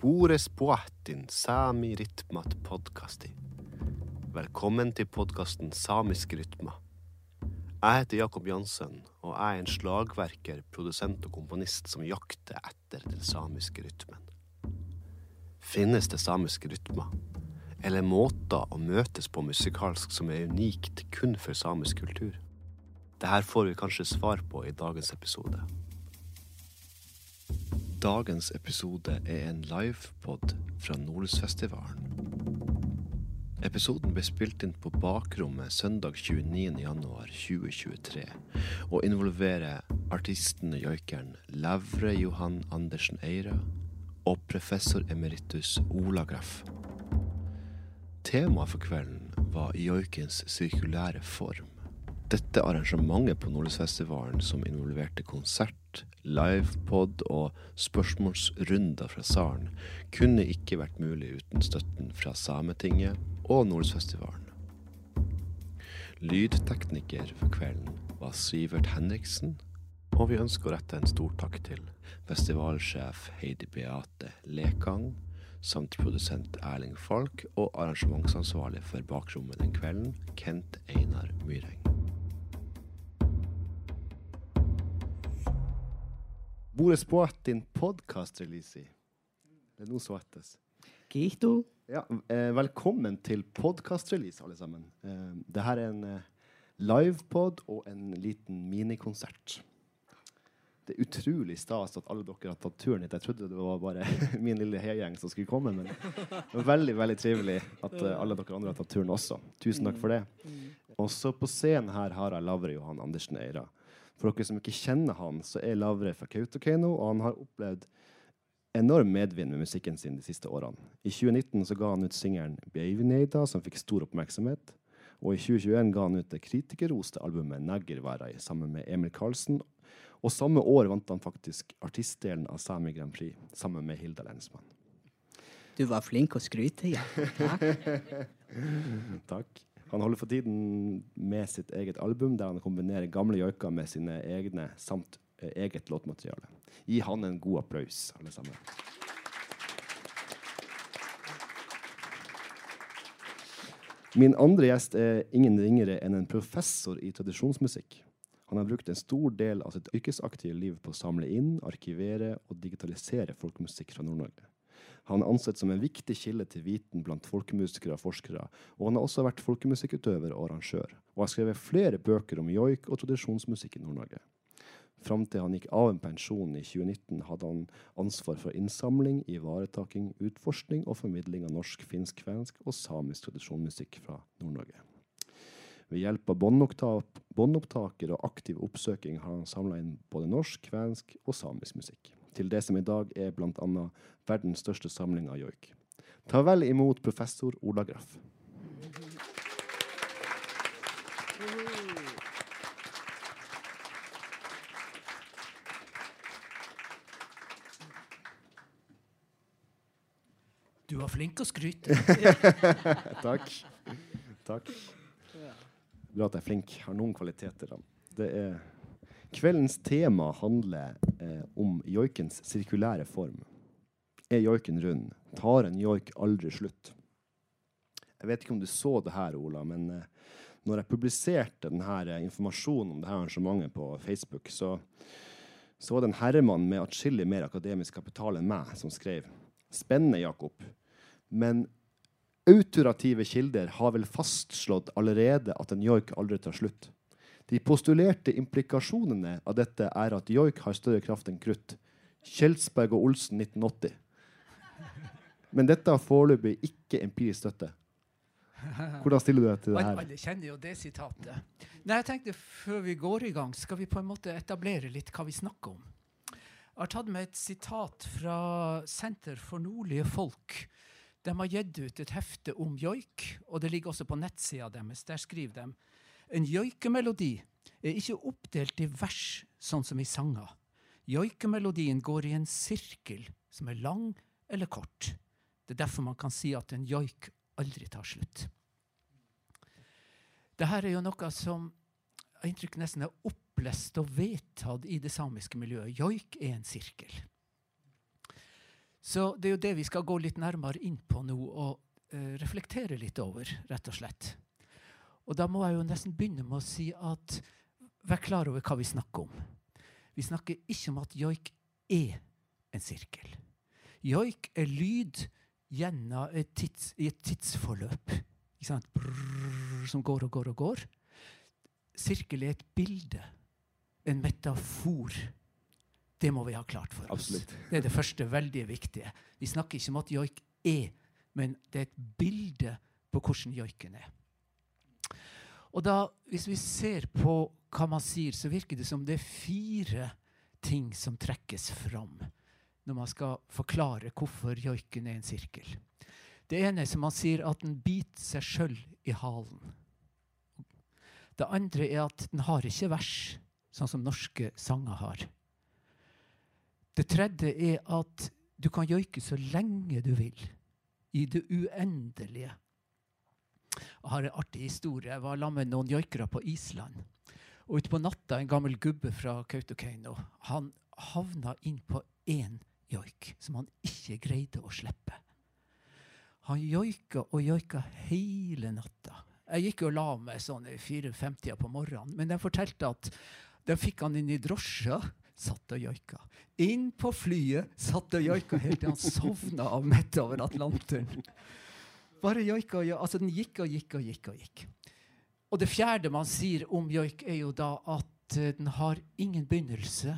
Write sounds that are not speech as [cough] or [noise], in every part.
Spores poatin sami rytmat podkasti. Velkommen til podkasten Samisk rytma. Jeg heter Jakob Jansen, og jeg er en slagverker, produsent og komponist som jakter etter den samiske rytmen. Finnes det samiske rytmer, eller måter å møtes på musikalsk som er unikt kun for samisk kultur? Dette får vi kanskje svar på i dagens episode. Dagens episode er en livepod fra Nordlysfestivalen. Episoden ble spilt inn på bakrommet søndag 29.1.2023 og involverer artisten og joikeren Levre Johan Andersen Eira og professor emeritus Ola Graff. Temaet for kvelden var joikens sirkulære form. Dette arrangementet på Nordlysfestivalen som involverte konsert, livepod og spørsmålsrunder fra salen, kunne ikke vært mulig uten støtten fra Sametinget og Nordlysfestivalen. Lydtekniker for kvelden var Sivert Henriksen, og vi ønsker å rette en stor takk til festivalsjef Heidi Beate Lekang, samt produsent Erling Falk og arrangementsansvarlig for bakrommet den kvelden, Kent Einar Myreng. Bores på din podkast-release. Det er noe så ettes. Ja, eh, velkommen til podkast-release, alle sammen. Dette det her er en eh, livepod og en liten minikonsert. Det er utrolig stas at alle dere har tatt turen hit. Jeg trodde det var bare [laughs] min lille heiagjeng som skulle komme, men det var veldig veldig trivelig at eh, alle dere andre har tatt turen også. Tusen takk for det. Også på scenen her har jeg Lavre Johan Andersen Eira. For dere som ikke kjenner han, så er Lavre fra Kautokeino, og han har opplevd enorm medvind med musikken sin de siste årene. I 2019 så ga han ut singelen 'Beivineida', som fikk stor oppmerksomhet. Og i 2021 ga han ut det kritikerroste albumet 'Naggerværai' sammen med Emil Karlsen. Og samme år vant han faktisk artistdelen av Sami Grand Prix sammen med Hilda Lensmann. Du var flink å skryte, ja. Takk. [laughs] Takk. Han holder for tiden med sitt eget album, der han kombinerer gamle joiker med sine egne, samt eh, eget låtmateriale. Gi han en god applaus, alle sammen. Min andre gjest er ingen ringere enn en professor i tradisjonsmusikk. Han har brukt en stor del av sitt yrkesaktive liv på å samle inn, arkivere og digitalisere folkemusikk fra Nord-Norge. Han er ansett som en viktig kilde til viten blant folkemusikere og forskere, og han har også vært folkemusikkutøver og arrangør, og har skrevet flere bøker om joik og tradisjonsmusikk i Nord-Norge. Fram til han gikk av en pensjon i 2019, hadde han ansvar for innsamling, ivaretaking, utforskning og formidling av norsk, finsk, kvensk og samisk tradisjonsmusikk fra Nord-Norge. Ved hjelp av båndopptak- båndopptaker og aktiv oppsøking har han samla inn både norsk, kvensk og samisk musikk. Til det som i dag er bl.a. verdens største samling av joik. Ta vel imot professor Ola Graff. Du var flink å skryte. [laughs] Takk. Takk. Bra at jeg er flink. Har noen kvaliteter. Da. Det er Kveldens tema handler om joikens sirkulære form. Er joiken rund? Tar en joik aldri slutt? Jeg vet ikke om du så det her, Ola, men eh, når jeg publiserte denne eh, informasjonen om dette arrangementet på Facebook, så, så var det en herremann med atskillig mer akademisk kapital enn meg som skrev Spennende, Jakob. Men autorative kilder har vel fastslått allerede at en joik aldri tar slutt. De postulerte implikasjonene av dette er at joik har større kraft enn krutt. Kjeldsberg og Olsen 1980. Men dette har foreløpig ikke empirisk støtte. Hvordan stiller du deg til det her? alle kjenner jo det sitatet. Nei, jeg tenkte Før vi går i gang, skal vi på en måte etablere litt hva vi snakker om. Jeg har tatt med et sitat fra Senter for nordlige folk. De har gitt ut et hefte om joik, og det ligger også på nettsida deres. Der skriver de en joikemelodi er ikke oppdelt i vers, sånn som i sanger. Joikemelodien går i en sirkel som er lang eller kort. Det er derfor man kan si at en joik aldri tar slutt. Dette er jo noe som jeg inntrykk nesten er opplest og vedtatt i det samiske miljøet. Joik er en sirkel. Så det er jo det vi skal gå litt nærmere inn på nå, og uh, reflektere litt over, rett og slett. Og da må jeg jo nesten begynne med å si at vær klar over hva vi snakker om. Vi snakker ikke om at joik er en sirkel. Joik er lyd gjennom et tids, et tidsforløp. Brrr, som går og går og går. Sirkel er et bilde, en metafor. Det må vi ha klart for oss. Absolutt. Det er det første veldig viktige. Vi snakker ikke om at joik er, men det er et bilde på hvordan joiken er. Og da, Hvis vi ser på hva man sier, så virker det som det er fire ting som trekkes fram når man skal forklare hvorfor joiken er en sirkel. Det ene er som man sier at den biter seg sjøl i halen. Det andre er at den har ikke vers, sånn som norske sanger har. Det tredje er at du kan joike så lenge du vil. I det uendelige. Har en artig historie. Jeg var sammen med noen joikere på Island. Og Utpå natta en gammel gubbe fra Kautokeino han havna inn på én joik som han ikke greide å slippe. Han joika og joika hele natta. Jeg gikk og la meg sånn i 4-5-tida på morgenen, men jeg fortalte at da fikk han inn i drosja, satt og joika. Inn på flyet, satt og joika helt til han sovna av mett over Atlanteren. Bare joik og joik. Altså, den gikk og gikk og gikk og gikk. Og det fjerde man sier om joik, er jo da at eh, den har ingen begynnelse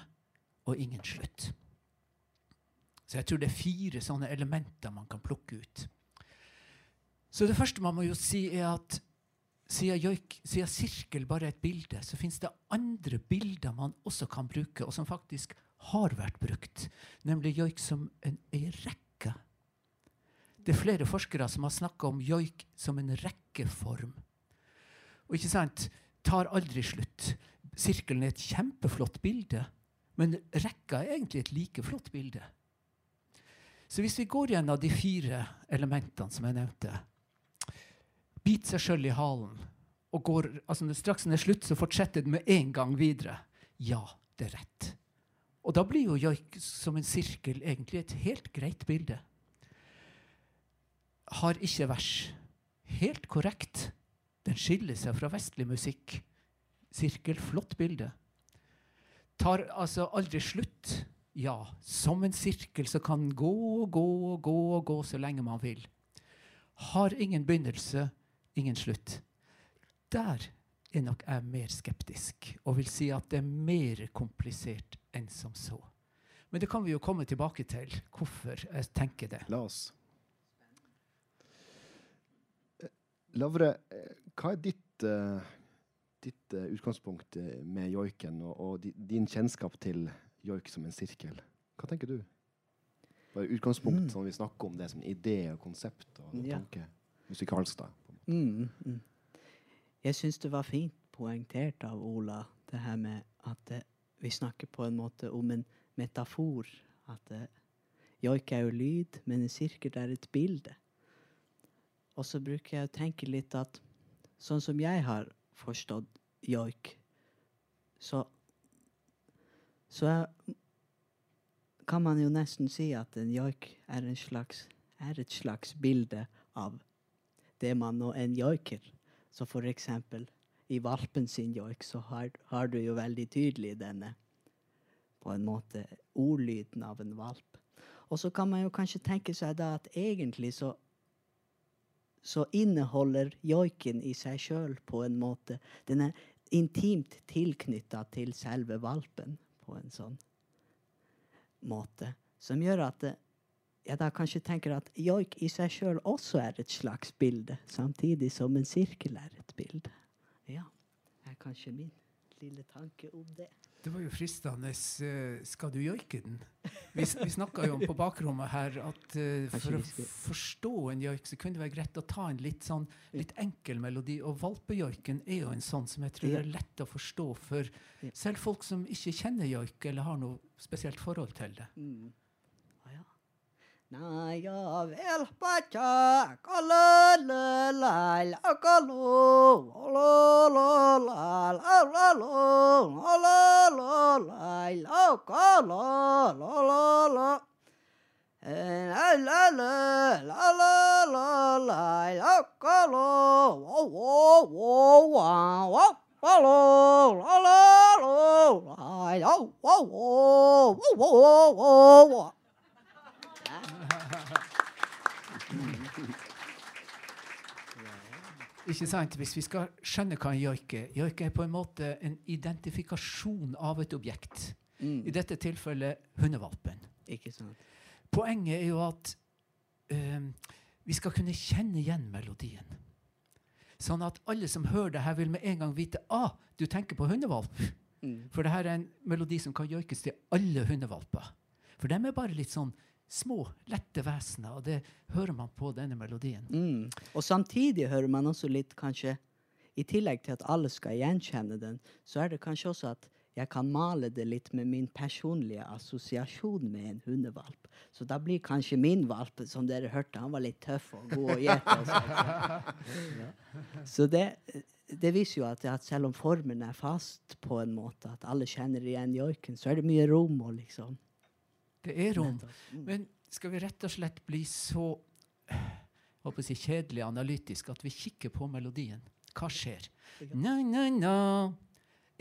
og ingen slutt. Så jeg tror det er fire sånne elementer man kan plukke ut. Så det første man må jo si, er at siden, joik, siden sirkel bare er et bilde, så fins det andre bilder man også kan bruke, og som faktisk har vært brukt, nemlig joik som en, en rekke. Det er flere forskere som har snakka om joik som en rekkeform. Og ikke sant, tar aldri slutt. Sirkelen er et kjempeflott bilde, men rekka er egentlig et like flott bilde. Så hvis vi går gjennom de fire elementene som jeg nevnte Biter seg sjøl i halen, og går, altså straks den er slutt, så fortsetter den med en gang videre. Ja, det er rett. Og da blir jo joik som en sirkel egentlig et helt greit bilde. Har ikke vers. Helt korrekt. Den skiller seg fra vestlig musikk. Sirkel, flott bilde. Tar altså aldri slutt. Ja, som en sirkel som kan gå og gå og gå og gå så lenge man vil. Har ingen begynnelse, ingen slutt. Der er nok jeg mer skeptisk og vil si at det er mer komplisert enn som så. Men det kan vi jo komme tilbake til, hvorfor jeg tenker det. La oss. Eh, Lavre, eh, hva er ditt, eh, ditt eh, utgangspunkt med joiken, og, og din kjennskap til joik som en sirkel? Hva tenker du? Bare utgangspunkt, Mm. sånn vi snakker om det som idé og konsept og Ja. tanke. Musikalsk, da. Mm, mm. Jeg syns det var fint poengtert av Ola, det her med at eh, vi snakker på en måte om en metafor. At eh, joik er jo lyd, men en sirkel er et bilde. Og så bruker jeg å tenke litt at sånn som jeg har forstått joik, så så kan man jo nesten si at en joik er, en slags, er et slags bilde av det man nå en joiker. Så for eksempel i valpen sin joik så har, har du jo veldig tydelig denne på en måte ordlyden av en valp. Og så kan man jo kanskje tenke seg da at egentlig så så inneholder joiken i seg sjøl på en måte Den er intimt tilknytta til selve valpen på en sånn måte. Som gjør at jeg da kanskje tenker at joik i seg sjøl også er et slags bilde, samtidig som en sirkel er et bilde. Ja, er kanskje min lille tanke om det. Det var jo fristende. eh, Skal du joike den? Vi, vi snakka jo om på bakrommet her at uh, for å forstå en joik, så kunne det være greit å ta en litt sånn litt enkel melodi. Og valpejoiken er jo en sånn som jeg tror er lett å forstå for selv folk som ikke kjenner joik eller har noe spesielt forhold til det. Mm. Å ja. Nei, ja vel, batja, kalalalail, akalo, olalalal, alalal, alalalail, akalalalala. Eh, la la la la la la la la la wo wo wo wa wa la la la la la la wo wo wo wo wo wo Ikke sant? Hvis vi skal skjønne hva en joik er Joik er på en måte en identifikasjon av et objekt. Mm. I dette tilfellet hundevalpen. Ikke sant? Poenget er jo at um, vi skal kunne kjenne igjen melodien. Sånn at alle som hører det her, vil med en gang vite ah, du tenker på hundevalp. Mm. For det her er en melodi som kan joikes til alle hundevalper. For de er bare litt sånn små, lette vesener, og det hører man på denne melodien. Mm. Og samtidig hører man også litt kanskje I tillegg til at alle skal gjenkjenne den, så er det kanskje også at jeg kan male det litt med min personlige assosiasjon med en hundevalp. Så da blir kanskje min valp, som dere hørte, han var litt tøff og god å gjete. [laughs] Ja. Så det, det viser jo at, at selv om formen er fast på en måte, at alle kjenner igjen joiken, så er det mye rom og liksom Det er rom. Mm. Men skal vi rett og slett bli så håper jeg, kjedelig analytisk at vi kikker på melodien? Hva skjer? Na, na, na.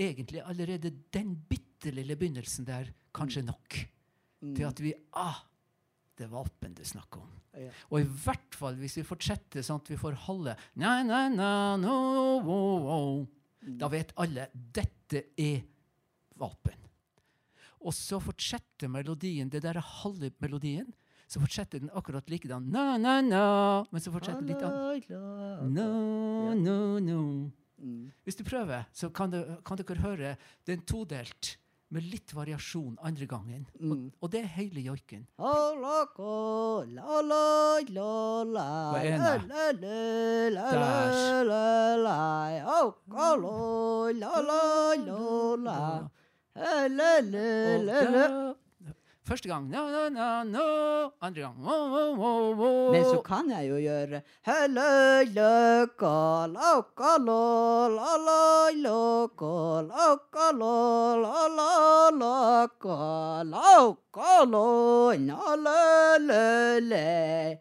Egentlig allerede den bitte lille begynnelsen der kanskje nok Mm. til at vi Ah! Det er valpen det er snakk om. Ja. Og i hvert fall hvis vi fortsetter sånn at vi får halve na, na, na, no, oh, oh. Da vet alle dette er valpen. Og så fortsetter melodien, det der er halve melodien, så fortsetter den akkurat likedan. Na, na, na. Men så fortsetter den litt annet. No, no, no. Mm. Hvis du prøver, så kan, du, kan dere høre den todelt med litt variasjon andre gangen. Mm. Og, og det er hele joiken. Er Der. Første gang no, no, no, no. Andre gang wo, wo, wo, wo. Men så kan jeg jo gjøre Hello, loco, loco, lo, la, la, loco, loco, lo, la, la, loco, loco, lo, na, le, le, le.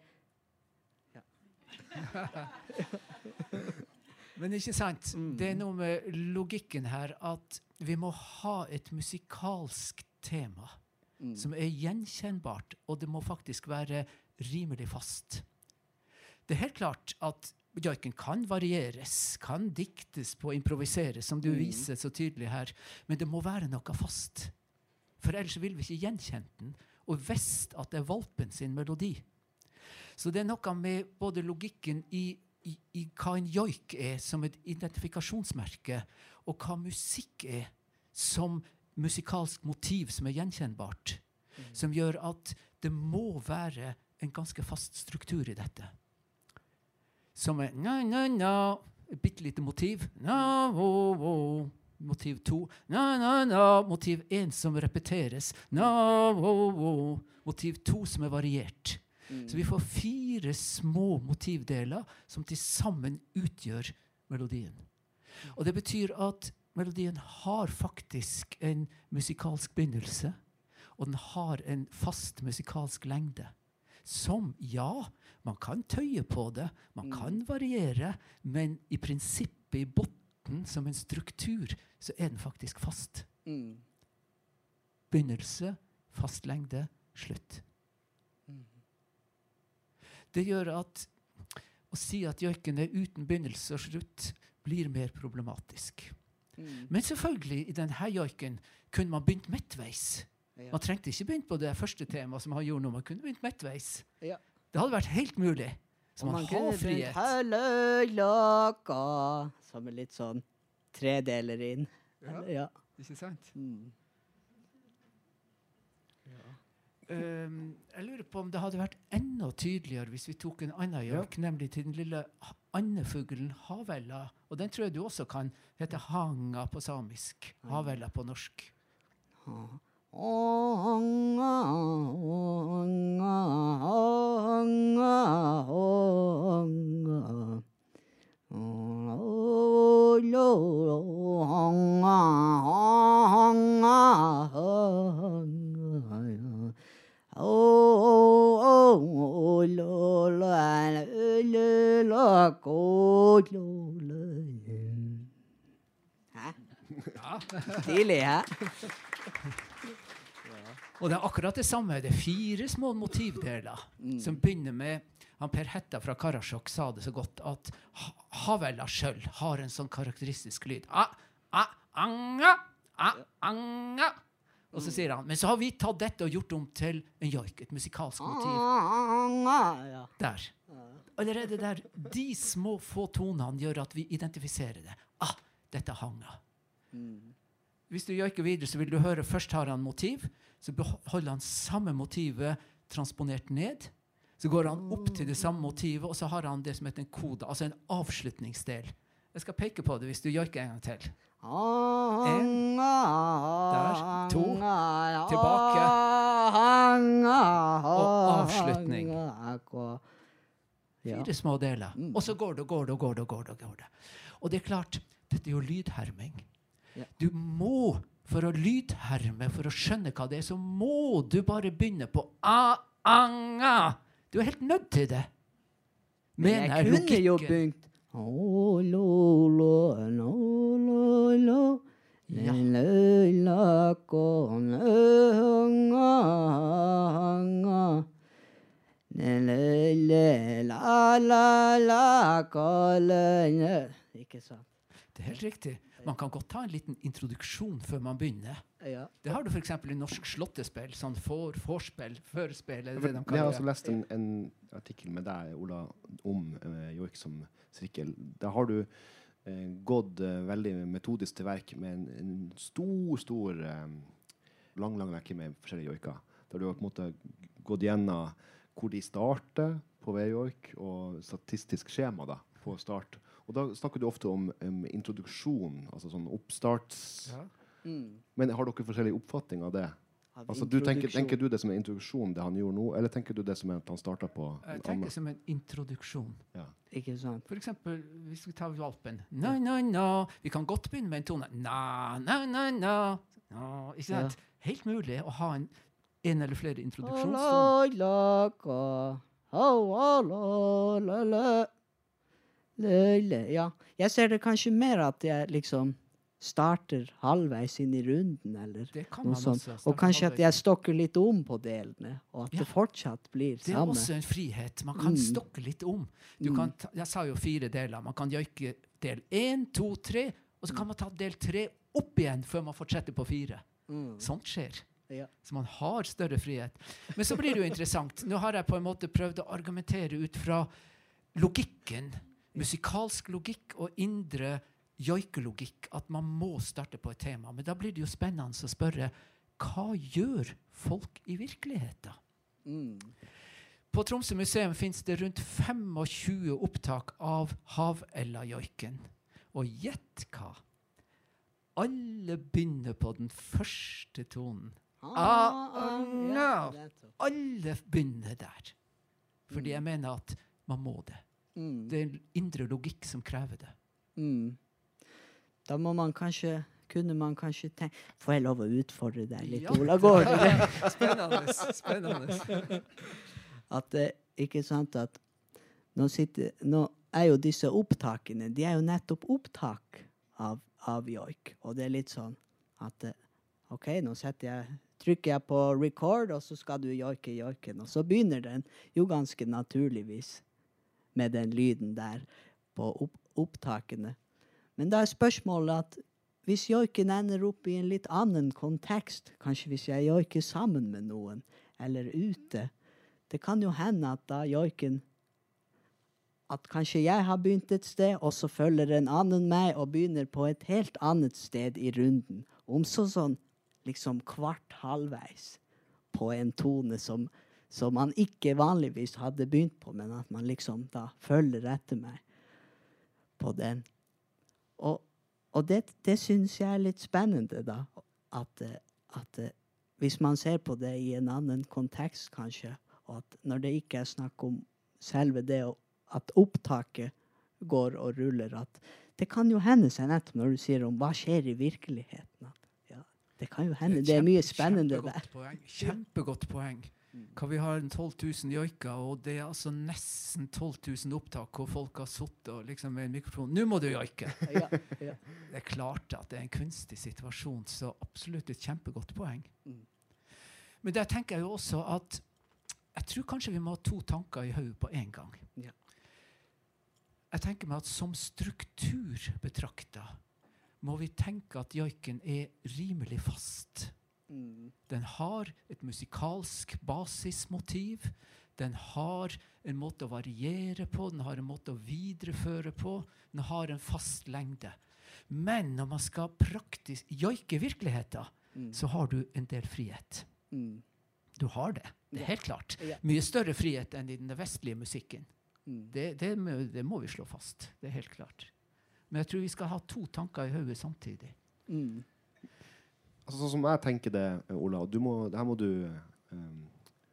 Ja. Men ikke sant? Mm. Det er noe med logikken her at vi må ha et musikalsk tema Mm. som er gjenkjennbart, og det må faktisk være rimelig fast. Det er helt klart at joiken kan varieres, kan diktes på improviseres, improvisere, som du Mm. viser så tydelig her, men det må være noe fast. For ellers vil vi ikke gjenkjenne den og visst at det er valpen sin melodi. Så det er noe med både logikken i, i, i hva en joik er som et identifikasjonsmerke, og hva musikk er som musikalsk motiv som er gjenkjennbart, som gjør at det må være en ganske fast struktur i dette. Som er na, na, na, et bitte lite motiv. Na, wo, wo. Motiv to. Na, na, na. Motiv én som repeteres. Na, wo, wo. Motiv to som er variert. Så vi får fire små motivdeler som til sammen utgjør melodien. Og det betyr at melodien har faktisk en musikalsk begynnelse, og den har en fast musikalsk lengde. Som, ja, man kan tøye på det, man kan variere, men i prinsippet, i bunnen, som en struktur, så er den faktisk fast. Mm. Begynnelse, fast lengde, slutt. Det gjør at å si at joiken er uten begynnelse og slutt, blir mer problematisk. Mm. Men selvfølgelig, i denne joiken kunne man begynt midtveis. Ja. Man trengte ikke begynt på det første temaet som han gjorde nå. Man kunne begynt midtveis. Ja. Det hadde vært helt mulig. Så man, kunne har begynt frihet. Som er litt sånn tredeler inn. Ja. Ja. Ikke sant? Mm. Ehm, jeg lurer på om det hadde vært enda tydeligere hvis vi tok en annen joik, nemlig til den lille andefuglen havella. Og den tror jeg du også kan hete hanga på samisk. Havella på norsk. Onga, Hæ? Hæ? Og det er akkurat det samme. Det er fire små motivdeler mm. som begynner med han Per Hetta fra Karasjok sa det så godt at havella sjøl har en sånn karakteristisk lyd. A, a, anga, a, anga. Og så sier han men så har vi tatt dette og gjort om til en joik, et musikalsk motiv. Der. Allerede der, de små få tonene gjør at vi identifiserer det. Ah, dette hanga. Hvis du joiker videre, så vil du høre først har han motiv, så beholder han samme motivet transponert ned. Så går han opp til det samme motivet, og så har han det som heter en kode, altså en avslutningsdel. Jeg skal peke på det hvis du joiker en gang til. En, der, to, tilbake. Og avslutning. Fire små deler. Og så går det og går det og går det. Og går det, og går det. Og det er klart, dette er jo lydherming. Du må, for å lydherme, for å skjønne hva det er, så må du bare begynne på a-anga. Du er helt nødt til det. Men Jeg kunne jo begynt Å, lo, lo, lo, lo, lo. Ja. Ikke sant? Det er helt riktig. Man kan godt ta en liten introduksjon før man begynner. Ja. Det har du f.eks. i norsk slåttespill. Sånn for, forspill, førspill, eller det det de Jeg har kaller altså lest en, en artikkel med deg, Ola, om uh, joik som sirkel. Der har du eh, gått eh, veldig metodisk til verk med en, en stor, stor eh, lang, lang rekke med forskjellige joiker. Der du har på en måte gått gjennom hvor de starter på V-joik, og statistisk skjema da, på start. Og da snakker du ofte om um, introduksjon, altså sånn oppstarts... Ja. Mm. Men har dere forskjellig oppfatning av det? Av Altså, du tenker, tenker du det som en introduksjon, det han gjorde nå, eller tenker du det som at han starta på Jeg tenker annen? som en introduksjon. Ja. Ikke sant? For eksempel, hvis vi tar valpen. Na, na, na. Vi kan godt begynne med en tone. Na, na, na. Ikke sant? Helt mulig å ha en, en eller flere introduksjonstoner. Ja. Jeg ser det kanskje mer at jeg liksom starter halvveis inn i runden, eller Det kan noe man sånt. Og kanskje at jeg stokker litt om på delene, og at Ja. det fortsatt blir Det er også en frihet. Man kan Mm. stokke litt om. Du kan jeg sa jo fire deler. Man kan joike del én, to, tre, og så kan man ta del tre opp igjen før man fortsetter på fire. Mm. Sånt skjer. Ja. Så man har større frihet. Men så blir det jo interessant. Nå har jeg på en måte prøvd å argumentere ut fra logikken. Musikalsk logikk og indre joikelogikk. At man må starte på et tema. Men da blir det jo spennende å spørre hva gjør folk i virkeligheten? Mm. På Tromsø museum fins det rundt 25 opptak av Havella-joiken. Og gjett hva? Alle begynner på den første tonen. Ah, ah, no. Alle begynner der. Fordi jeg mener at man må det. Mm. Det er en indre logikk som krever det. Mm. Da må man kanskje kunne man kanskje tenke Får jeg lov å utfordre deg litt, Ja. Ola Gård? Spennende. spennende. at det, ikke sant at nå, sitter, nå er jo disse opptakene De er jo nettopp opptak av, av joik. Og det er litt sånn at eh, OK, nå jeg, trykker jeg på record, og så skal du joike joiken. Og så begynner den jo ganske naturligvis med den lyden der på opp, opptakene. Men da er spørsmålet at hvis joiken ender opp i en litt annen kontekst, kanskje hvis jeg joiker sammen med noen, eller ute, det kan jo hende at da joiken At kanskje jeg har begynt et sted, og så følger en annen meg og begynner på et helt annet sted i runden. Om så sånn liksom kvart halvveis på en tone som, som man ikke vanligvis hadde begynt på, men at man liksom da følger etter meg på den. Og, og det, det syns jeg er litt spennende, da. At, at eh, hvis man ser på det i en annen kontekst, kanskje, og at når det ikke er snakk om selve det at opptaket går og ruller, at det kan jo hende seg nettopp når du sier om hva skjer i virkeligheten. At, ja, det kan jo hende det er mye spennende spennende der. kjempegodt Poeng. Kjempegodt poeng. Hva vi har en 12 000 joiker, og det er altså nesten 12 000 opptak hvor folk har sittet liksom med en mikrofon 'Nå må du joike!' [laughs] Ja, ja. Det er klart at det er en kunstig situasjon, så absolutt et kjempegodt poeng. Mm. Men der tenker jeg jo også at jeg tror kanskje vi må ha to tanker i hodet på én gang. Ja. Jeg tenker meg at som struktur betrakta må vi tenke at joiken er rimelig fast. Mm. Den har et musikalsk basismotiv. Den har en måte å variere på, den har en måte å videreføre på. Den har en fast lengde. Men når man skal praktisk joike virkeligheten, Mm. så har du en del frihet. Mm. Du har det. Det er Ja. helt klart. Ja. Mye større frihet enn i den vestlige musikken. Mm. Det, det, må, det må vi slå fast. Det er helt klart. Men jeg tror vi skal ha to tanker i hodet samtidig. Mm. Altså, sånn som jeg tenker det, Ola, og du må, her må du um,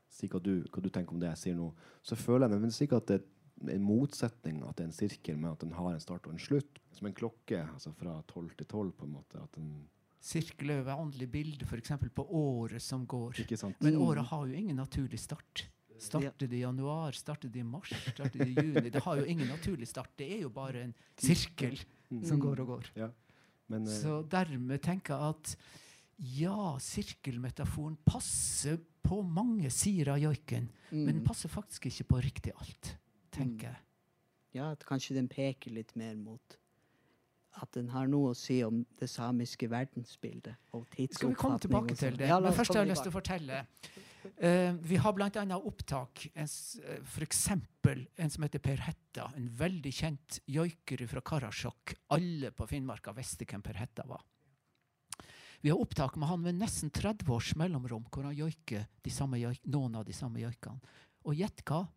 si hva du, hva du tenker om det jeg sier nå, så føler jeg men sikkert at det er en motsetning at det er en sirkel med at den har en start og en slutt. Som en klokke, altså fra tolv til tolv, på en måte. At den, Sirkel er jo vanlig bilde f.eks. på året som går. Men året har jo ingen naturlig start. Starter det i januar, starter det i mars, starter det i juni? Det har jo ingen naturlig start. Det er jo bare en sirkel som Mm. går og går. Men, uh, Så dermed tenker jeg at ja, sirkelmetaforen passer på mange sider av joiken, men den Mm. passer faktisk ikke på riktig alt, tenker jeg. Ja, at kanskje den peker litt mer mot at den har noe å si om det samiske verdensbildet. Og Skal vi komme tilbake til sånn. det? Ja, Men først har jeg lyst til å fortelle. Uh, vi har bl.a. opptak en, eh, eksempel en som heter Per Hetta. En veldig kjent joiker fra Karasjok. Alle på Finnmarka visste hvem Per Hetta var. Vi har opptak med han med nesten 30 års mellomrom, hvor han joiker joik, noen av de samme joikene. Og gjett hva?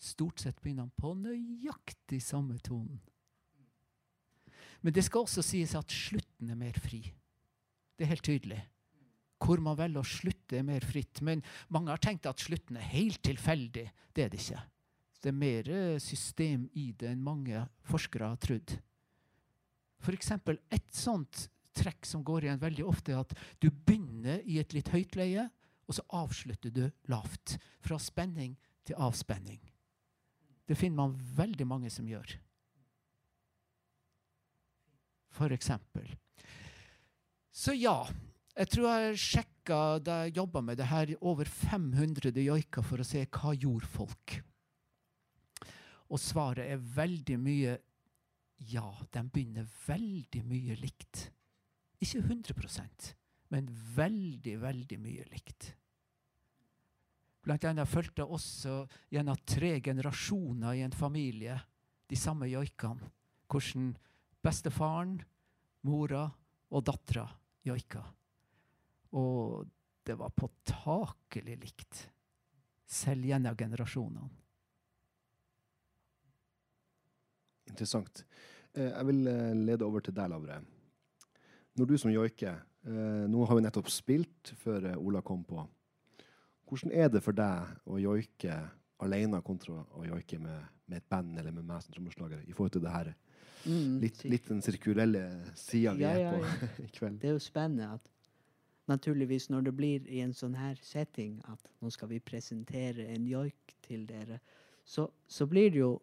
Stort sett begynner han på nøyaktig samme tonen. Men det skal også sies at slutten er mer fri. Det er helt tydelig. Hvor man velger å slutte, er mer fritt. Men mange har tenkt at slutten er helt tilfeldig. Det er det ikke. Det er mer eh, system i det enn mange forskere har trodd. Eksempel et sånt trekk som går igjen veldig ofte, er at du begynner i et litt høyt leie, og så avslutter du lavt. Fra spenning til avspenning. Det finner man veldig mange som gjør. For eksempel. Så ja, jeg tror jeg sjekka da jeg jobba med det her, over 500 joiker for å se hva gjorde folk. Og svaret er veldig mye ja, de begynner veldig mye likt. Ikke 100% men veldig, veldig mye likt. Blant annet fulgte også gjennom tre generasjoner i en familie de samme joikene. Hvordan bestefaren, mora og dattera joika. Og det var påtakelig likt, selv gjennom generasjonene. Interessant. Eh, jeg vil eh, lede over til deg, Lavre. Når du som joiker eh, Nå har vi nettopp spilt før eh, Ola kom på. Hvordan er det for deg å joike alene kontra å joike med, med et band eller med meg som trommeslager, i forhold til det her Mm, litt, litt den sirkulelle sida vi Ja, er ja, på [laughs] i kveld? Det er jo spennende at naturligvis når det blir i en sånn her setting at nå skal vi presentere en joik til dere, så, så blir det jo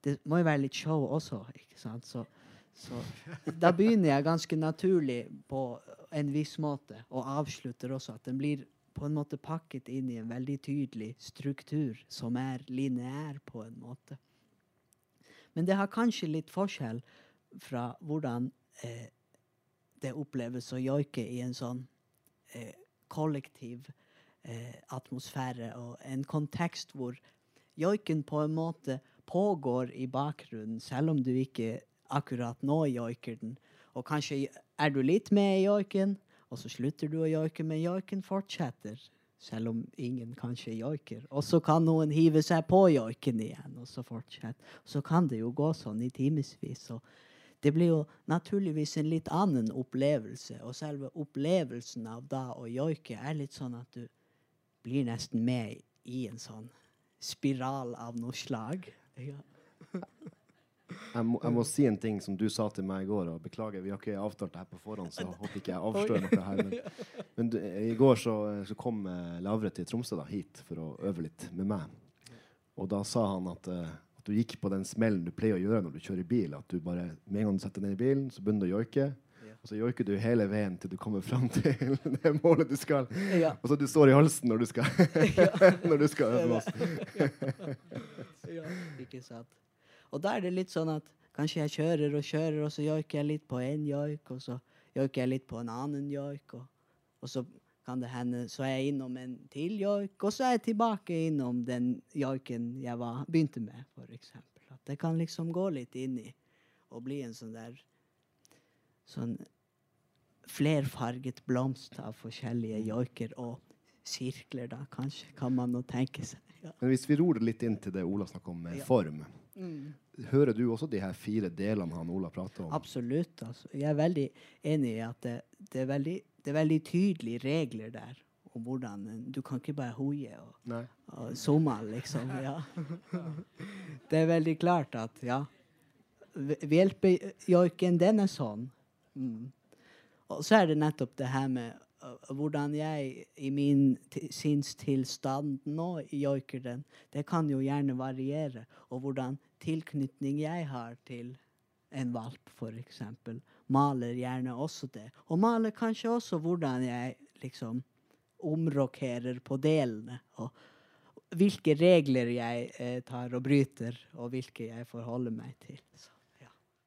Det må jo være litt show også, ikke sant? Så, så da begynner jeg ganske naturlig på en viss måte, og avslutter også at den blir på en måte pakket inn i en veldig tydelig struktur som er lineær på en måte. Men det har kanskje litt forskjell fra hvordan eh, det oppleves å joike i en sånn eh, kollektiv eh, atmosfære og en kontekst hvor joiken på en måte pågår i bakgrunnen, selv om du ikke akkurat nå joiker den. Og kanskje er du litt med i joiken, og så slutter du å joike, men joiken fortsetter. Selv om ingen kanskje joiker. Og så kan noen hive seg på joiken igjen, og så fortsette. Så kan det jo gå sånn i timevis. Og det blir jo naturligvis en litt annen opplevelse. Og selve opplevelsen av da å joike er litt sånn at du blir nesten med i en sånn spiral av noe slag. Ja. [laughs] Jeg må, jeg må si en ting som du sa til meg i går. og Beklager, vi har ikke avtalt det her på forhånd, så jeg håper ikke jeg avslører noe her. Men, [laughs] men du, i går så, så kom eh, Lavre til Tromsø da, hit for å øve litt med meg. Og da sa han at, uh, at du gikk på den smellen du pleier å gjøre når du kjører bil. At du bare, med en gang du setter deg ned i bilen, så begynner du å joike. Og så joiker du hele veien til du kommer fram [laughs] til det målet du skal. Ja. Og så du står i halsen når du skal, [laughs] når du skal øve oss. ja. Ikke sant. Og da er det litt sånn at kanskje jeg kjører og kjører, og så joiker jeg litt på én joik, og så joiker jeg litt på en annen joik, og, og så kan det hende så er jeg innom en til joik, og så er jeg tilbake innom den joiken jeg var, begynte med, eksempel. At det kan liksom gå litt inn i og bli en sånn der sånn flerfarget blomst av forskjellige joiker og sirkler, da, kanskje, kan man nå tenke seg. Ja. Men hvis vi ror litt inn til det Ola snakker om med Ja. form, hører du også de her fire delene han Ola prater om? Absolutt. Altså. Jeg er veldig enig i at det, det, er veldig, det er veldig tydelige regler der. om hvordan Du kan ikke bare hoie og, Nei. og zoome, liksom. Ja. [laughs] Det er veldig klart at ja Hjelpejoiken, den er sånn. Mm. Og så er det nettopp det her med hvordan jeg i min ti- sinnstilstand nå joiker den. Det kan jo gjerne variere. Og hvordan tilknytning jeg har til en valp, f.eks. Maler gjerne også det. Og maler kanskje også hvordan jeg liksom omrokerer på delene. Og hvilke regler jeg eh, tar og bryter, og hvilke jeg forholder meg til. Så,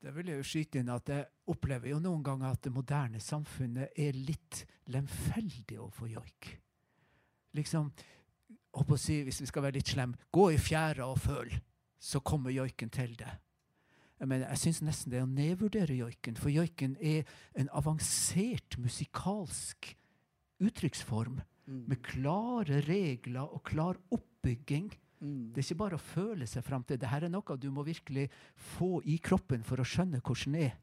Det vil jeg jo skyte inn at jeg opplever jo noen ganger at det moderne samfunnet er litt lemfeldig overfor joik. Liksom, holdt på å si, hvis vi skal være litt slem, gå i fjæra og føl, så kommer joiken til deg. Jeg, mener, jeg syns nesten det er å nedvurdere joiken, for joiken er en avansert musikalsk uttrykksform Mm. med klare regler og klar oppbygging. Mm. Det er ikke bare å føle seg fram til. Dette er noe du må virkelig få i kroppen for å skjønne hvordan det er.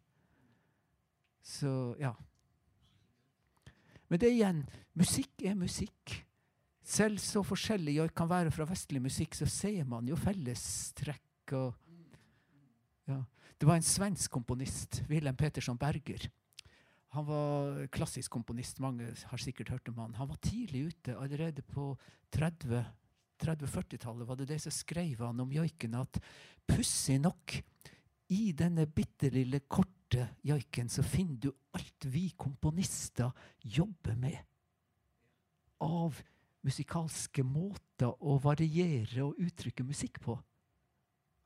Så, ja. Men det er igjen Musikk er musikk. Selv så forskjellig jeg kan være fra vestlig musikk, så ser man jo fellestrekk og ja. Det var en svensk komponist, Wilhelm Petersson Berger. Han var klassisk komponist, mange har sikkert hørt om han. Han var tidlig ute, allerede på 30 30-40-tallet var det det som skrev han om joiken, at pussig nok, i denne bitte lille korte joiken, så finner du alt vi komponister jobber med. Av musikalske måter å variere og uttrykke musikk på.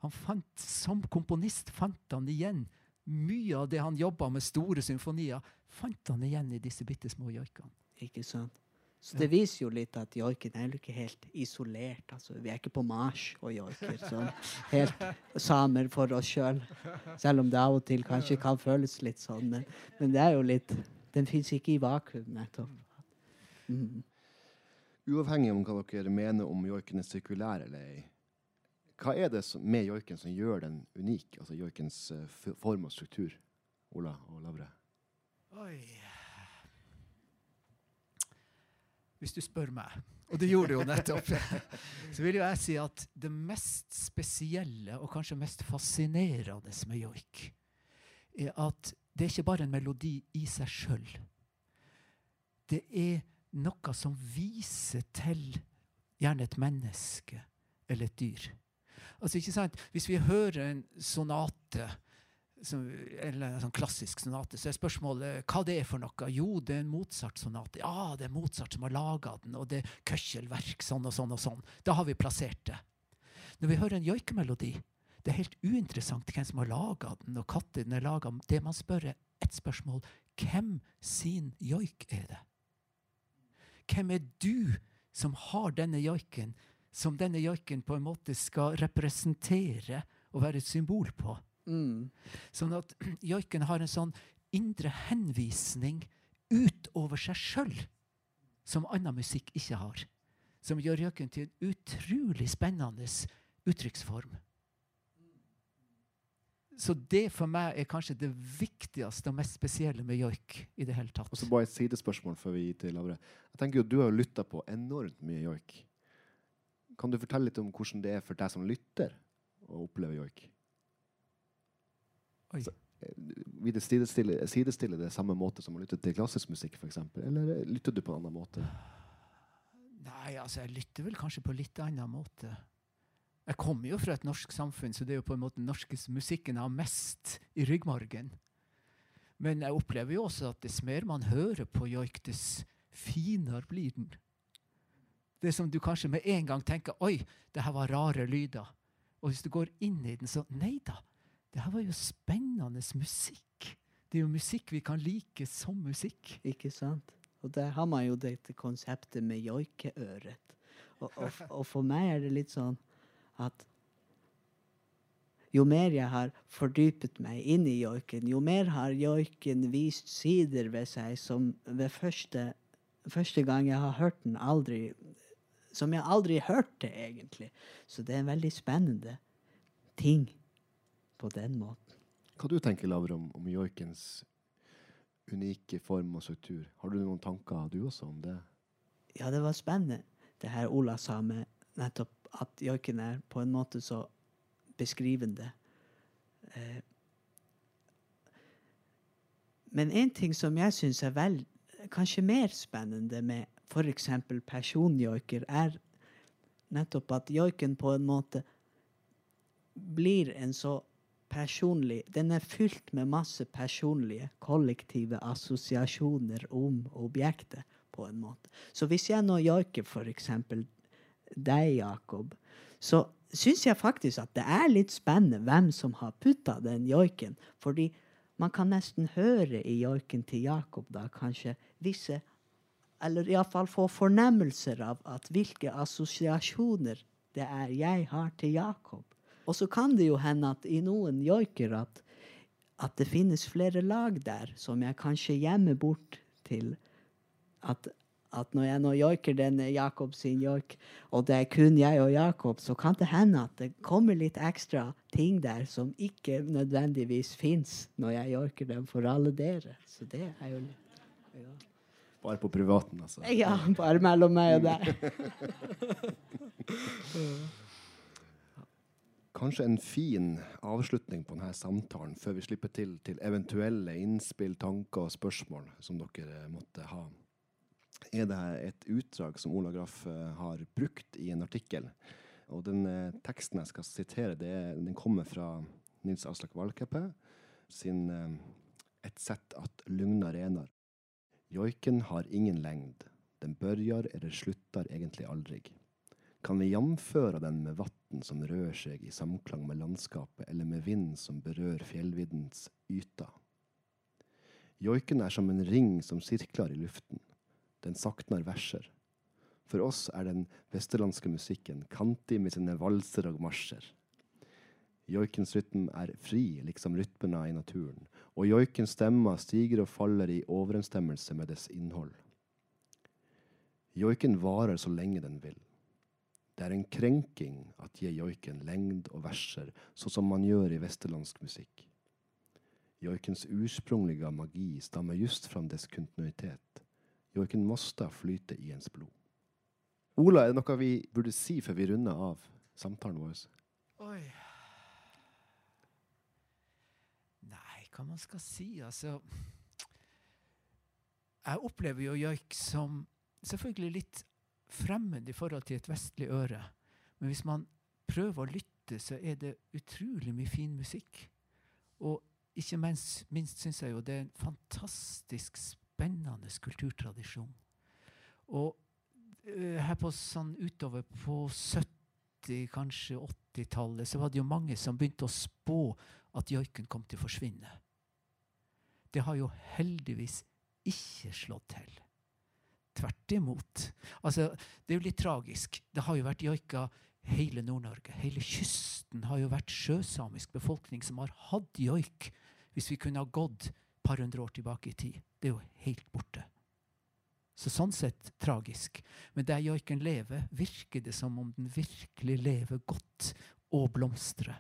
Han fant, Som komponist fant han igjen mye av det han jobba med, store symfonier, fant han igjen i disse bitte små joikene. Ikke sant? Så det viser jo litt at joiken er jo ikke helt isolert. Altså, vi er ikke på Mars og joiker sånn helt samer for oss sjøl. Selv. selv om det av og til kanskje kan føles litt sånn. Men, men det er jo litt Den fins ikke i vakuum, nettopp. Mm. Uavhengig om hva dere mener om joiken er sirkulær eller ei, hva er det som, med joiken som gjør den unik? Altså joikens uh, form og struktur? Ola og Lavre. Oi. Hvis du spør meg, og det gjorde du jo nettopp, [laughs] så vil jo jeg si at det mest spesielle og kanskje mest fascinerende med joik, er at det er ikke bare en melodi i seg sjøl. Det er noe som viser til gjerne et menneske eller et dyr. Altså, ikke sant? Hvis vi hører en sonate som, eller en sånn klassisk sonate, så er spørsmålet hva det er for noe. Jo, det er en Mozart-sonate. Ja, det er Mozart som har laga den, og det er køkkelverk sånn og sånn og sånn. Da har vi plassert det. Når vi hører en joikemelodi, det er helt uinteressant hvem som har laga den, og når den er laga. Det man spør, er ett spørsmål. Hvem sin joik er det? Hvem er du som har denne joiken, som denne joiken på en måte skal representere og være et symbol på? Mm. Sånn at [clears throat] joiken har en sånn indre henvisning utover seg sjøl, som annen musikk ikke har. Som gjør joiken til en utrolig spennende uttrykksform. Så det for meg er kanskje det viktigste og mest spesielle med joik i det hele tatt. Og så bare et sidespørsmål før vi gir til Lavre. Jeg tenker jo Du har jo lytta på enormt mye joik. Kan du fortelle litt om hvordan det er for deg som lytter å oppleve joik? Oi. Eh, Vil det sidestille, sidestille det samme måte som å lytte til klassisk musikk, f.eks.? Eller eh, lytter du på en annen måte? Nei, altså, jeg lytter vel kanskje på litt annen måte. Jeg kommer jo fra et norsk samfunn, så det er jo på en måte den norske musikken jeg har mest i ryggmargen. Men jeg opplever jo også at dess mer man hører på joik, dess finere blir den. Det som du kanskje med en gang tenker Oi, det her var rare lyder. Og hvis du går inn i den, så Nei da, det her var jo spennende musikk. Det er jo musikk vi kan like som musikk. Ikke sant? Og der har man jo dette konseptet med joikeøret. Og, og, og for meg er det litt sånn at jo mer jeg har fordypet meg inn i joiken, jo mer har joiken vist sider ved seg som ved første, første gang jeg har hørt den, aldri Som jeg aldri hørte, egentlig. Så det er en veldig spennende ting på den måten. Hva du tenker Laver, om, om joikens unike form og struktur? Har du noen tanker du også om det? Ja, det var spennende, det her Ola sa med nettopp at joiken er på en måte så beskrivende. Eh, men en ting som jeg syns er vel, kanskje mer spennende med f.eks. personjoiker, er nettopp at joiken på en måte blir en så personlig Den er fylt med masse personlige, kollektive assosiasjoner om objektet, på en måte. Så hvis jeg nå joiker f.eks. deg, Jakob, så syns jeg faktisk at det er litt spennende hvem som har putta den joiken. Fordi man kan nesten høre i joiken til Jakob da kanskje visse Eller iallfall få fornemmelser av at hvilke assosiasjoner det er jeg har til Jakob. Og så kan det jo hende at i noen joiker at, at det finnes flere lag der som jeg kanskje gjemmer bort til at, at når jeg nå joiker denne Jakob sin joik, og det er kun jeg og Jakob, så kan det hende at det kommer litt ekstra ting der som ikke nødvendigvis fins når jeg joiker dem for alle dere. Så det er jo ja. Bare på privaten, altså. ja, bare mellom meg og deg. [laughs] Kanskje en fin avslutning på denne samtalen før vi slipper til til eventuelle innspill, tanker og spørsmål som dere måtte ha. Er det et utdrag som Ola Graff eh, har brukt i en artikkel? Og den eh, teksten jeg skal sitere, er, den kommer fra Nils Aslak Valkeapää sin eh, Et sett at lugna renar. Joiken har ingen lengd. Den børjar eller sluttar egentlig aldri. Kan vi jamføre den med vann som rører seg i samklang med landskapet, eller med vind som berør fjellviddens yta? Joiken er som en ring som sirkler i luften. Den saknar verser. For oss er den vesterlandske musikken kantig med sine valser og marsjer. Joikens rytme er fri, liksom rytmene i naturen, og joikens stemmer stiger og faller i overensstemmelse med dets innhold. Joiken varer så lenge den vil. Det er en krenking at gi joiken lengd og verser, sånn som man gjør i vesterlandsk musikk. Joikens ursprungliga magi stammer just fra dess kontinuitet. Joiken måste flyte i ens blod. Ola, er det noe vi burde si før vi runder av samtalen vår? Oi. Nei, hva man skal si, altså Jeg opplever jo joik som selvfølgelig litt fremmed i forhold til et vestlig øre. Men hvis man prøver å lytte, så er det utrolig mye fin musikk. Og ikke minst, minst syns jeg jo det er en fantastisk spennende kulturtradisjon. Og eh, her på sånn utover på 70, kanskje 80-tallet, så var det jo mange som begynte å spå at joiken kom til å forsvinne. Det har jo heldigvis ikke slått til. Tvert imot. Altså, det er jo litt tragisk. Det har jo vært joika hele Nord-Norge. Hele kysten har jo vært sjøsamisk befolkning som har hatt joik, hvis vi kunne ha gått et par hundre år tilbake i tid. Det er jo helt borte. Så sånn sett tragisk. Men der joiken lever, virker det som om den virkelig lever godt og blomstrer.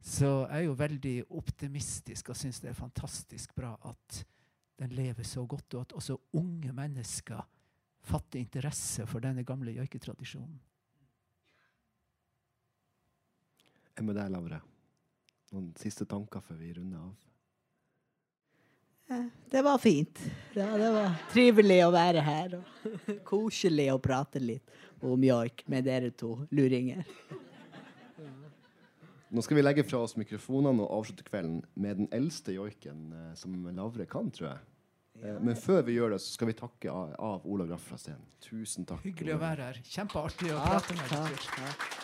Så jeg er jo veldig optimistisk og syns det er fantastisk bra at den lever så godt, og at også unge mennesker fatter interesse for denne gamle joiketradisjonen. Hva med deg, Lavre? Noen siste tanker før vi runder av? Eh, Det var fint. Ja, det var trivelig å være her. Og [laughs] koselig å prate litt om joik med dere to luringer. Nå skal vi legge fra oss mikrofonene og avslutte kvelden med den eldste joiken eh, som Lavre kan, tror jeg. Eh, men før vi gjør det, så skal vi takke av, av Ola Graff fra scenen. Tusen takk. Hyggelig å være her. Kjempeartig å prate med dere.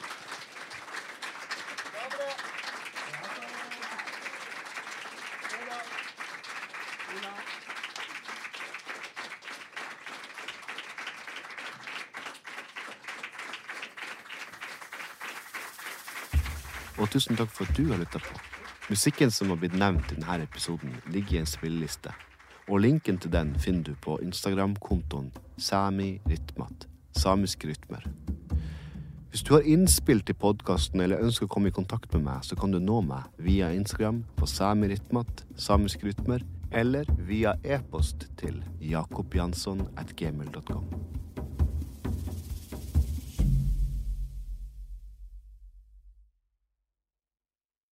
Og tusen takk for at du har lytta på. Musikken som har blitt nevnt i denne episoden, ligger i en spilleliste. Og linken til den finner du på Instagram-kontoen samirytmat. Samiske rytmer. Hvis du har innspill til podkasten eller ønsker å komme i kontakt med meg, så kan du nå meg via Instagram på samirytmat, samiske rytmer, eller via e-post til jakobjansson at gmail.com.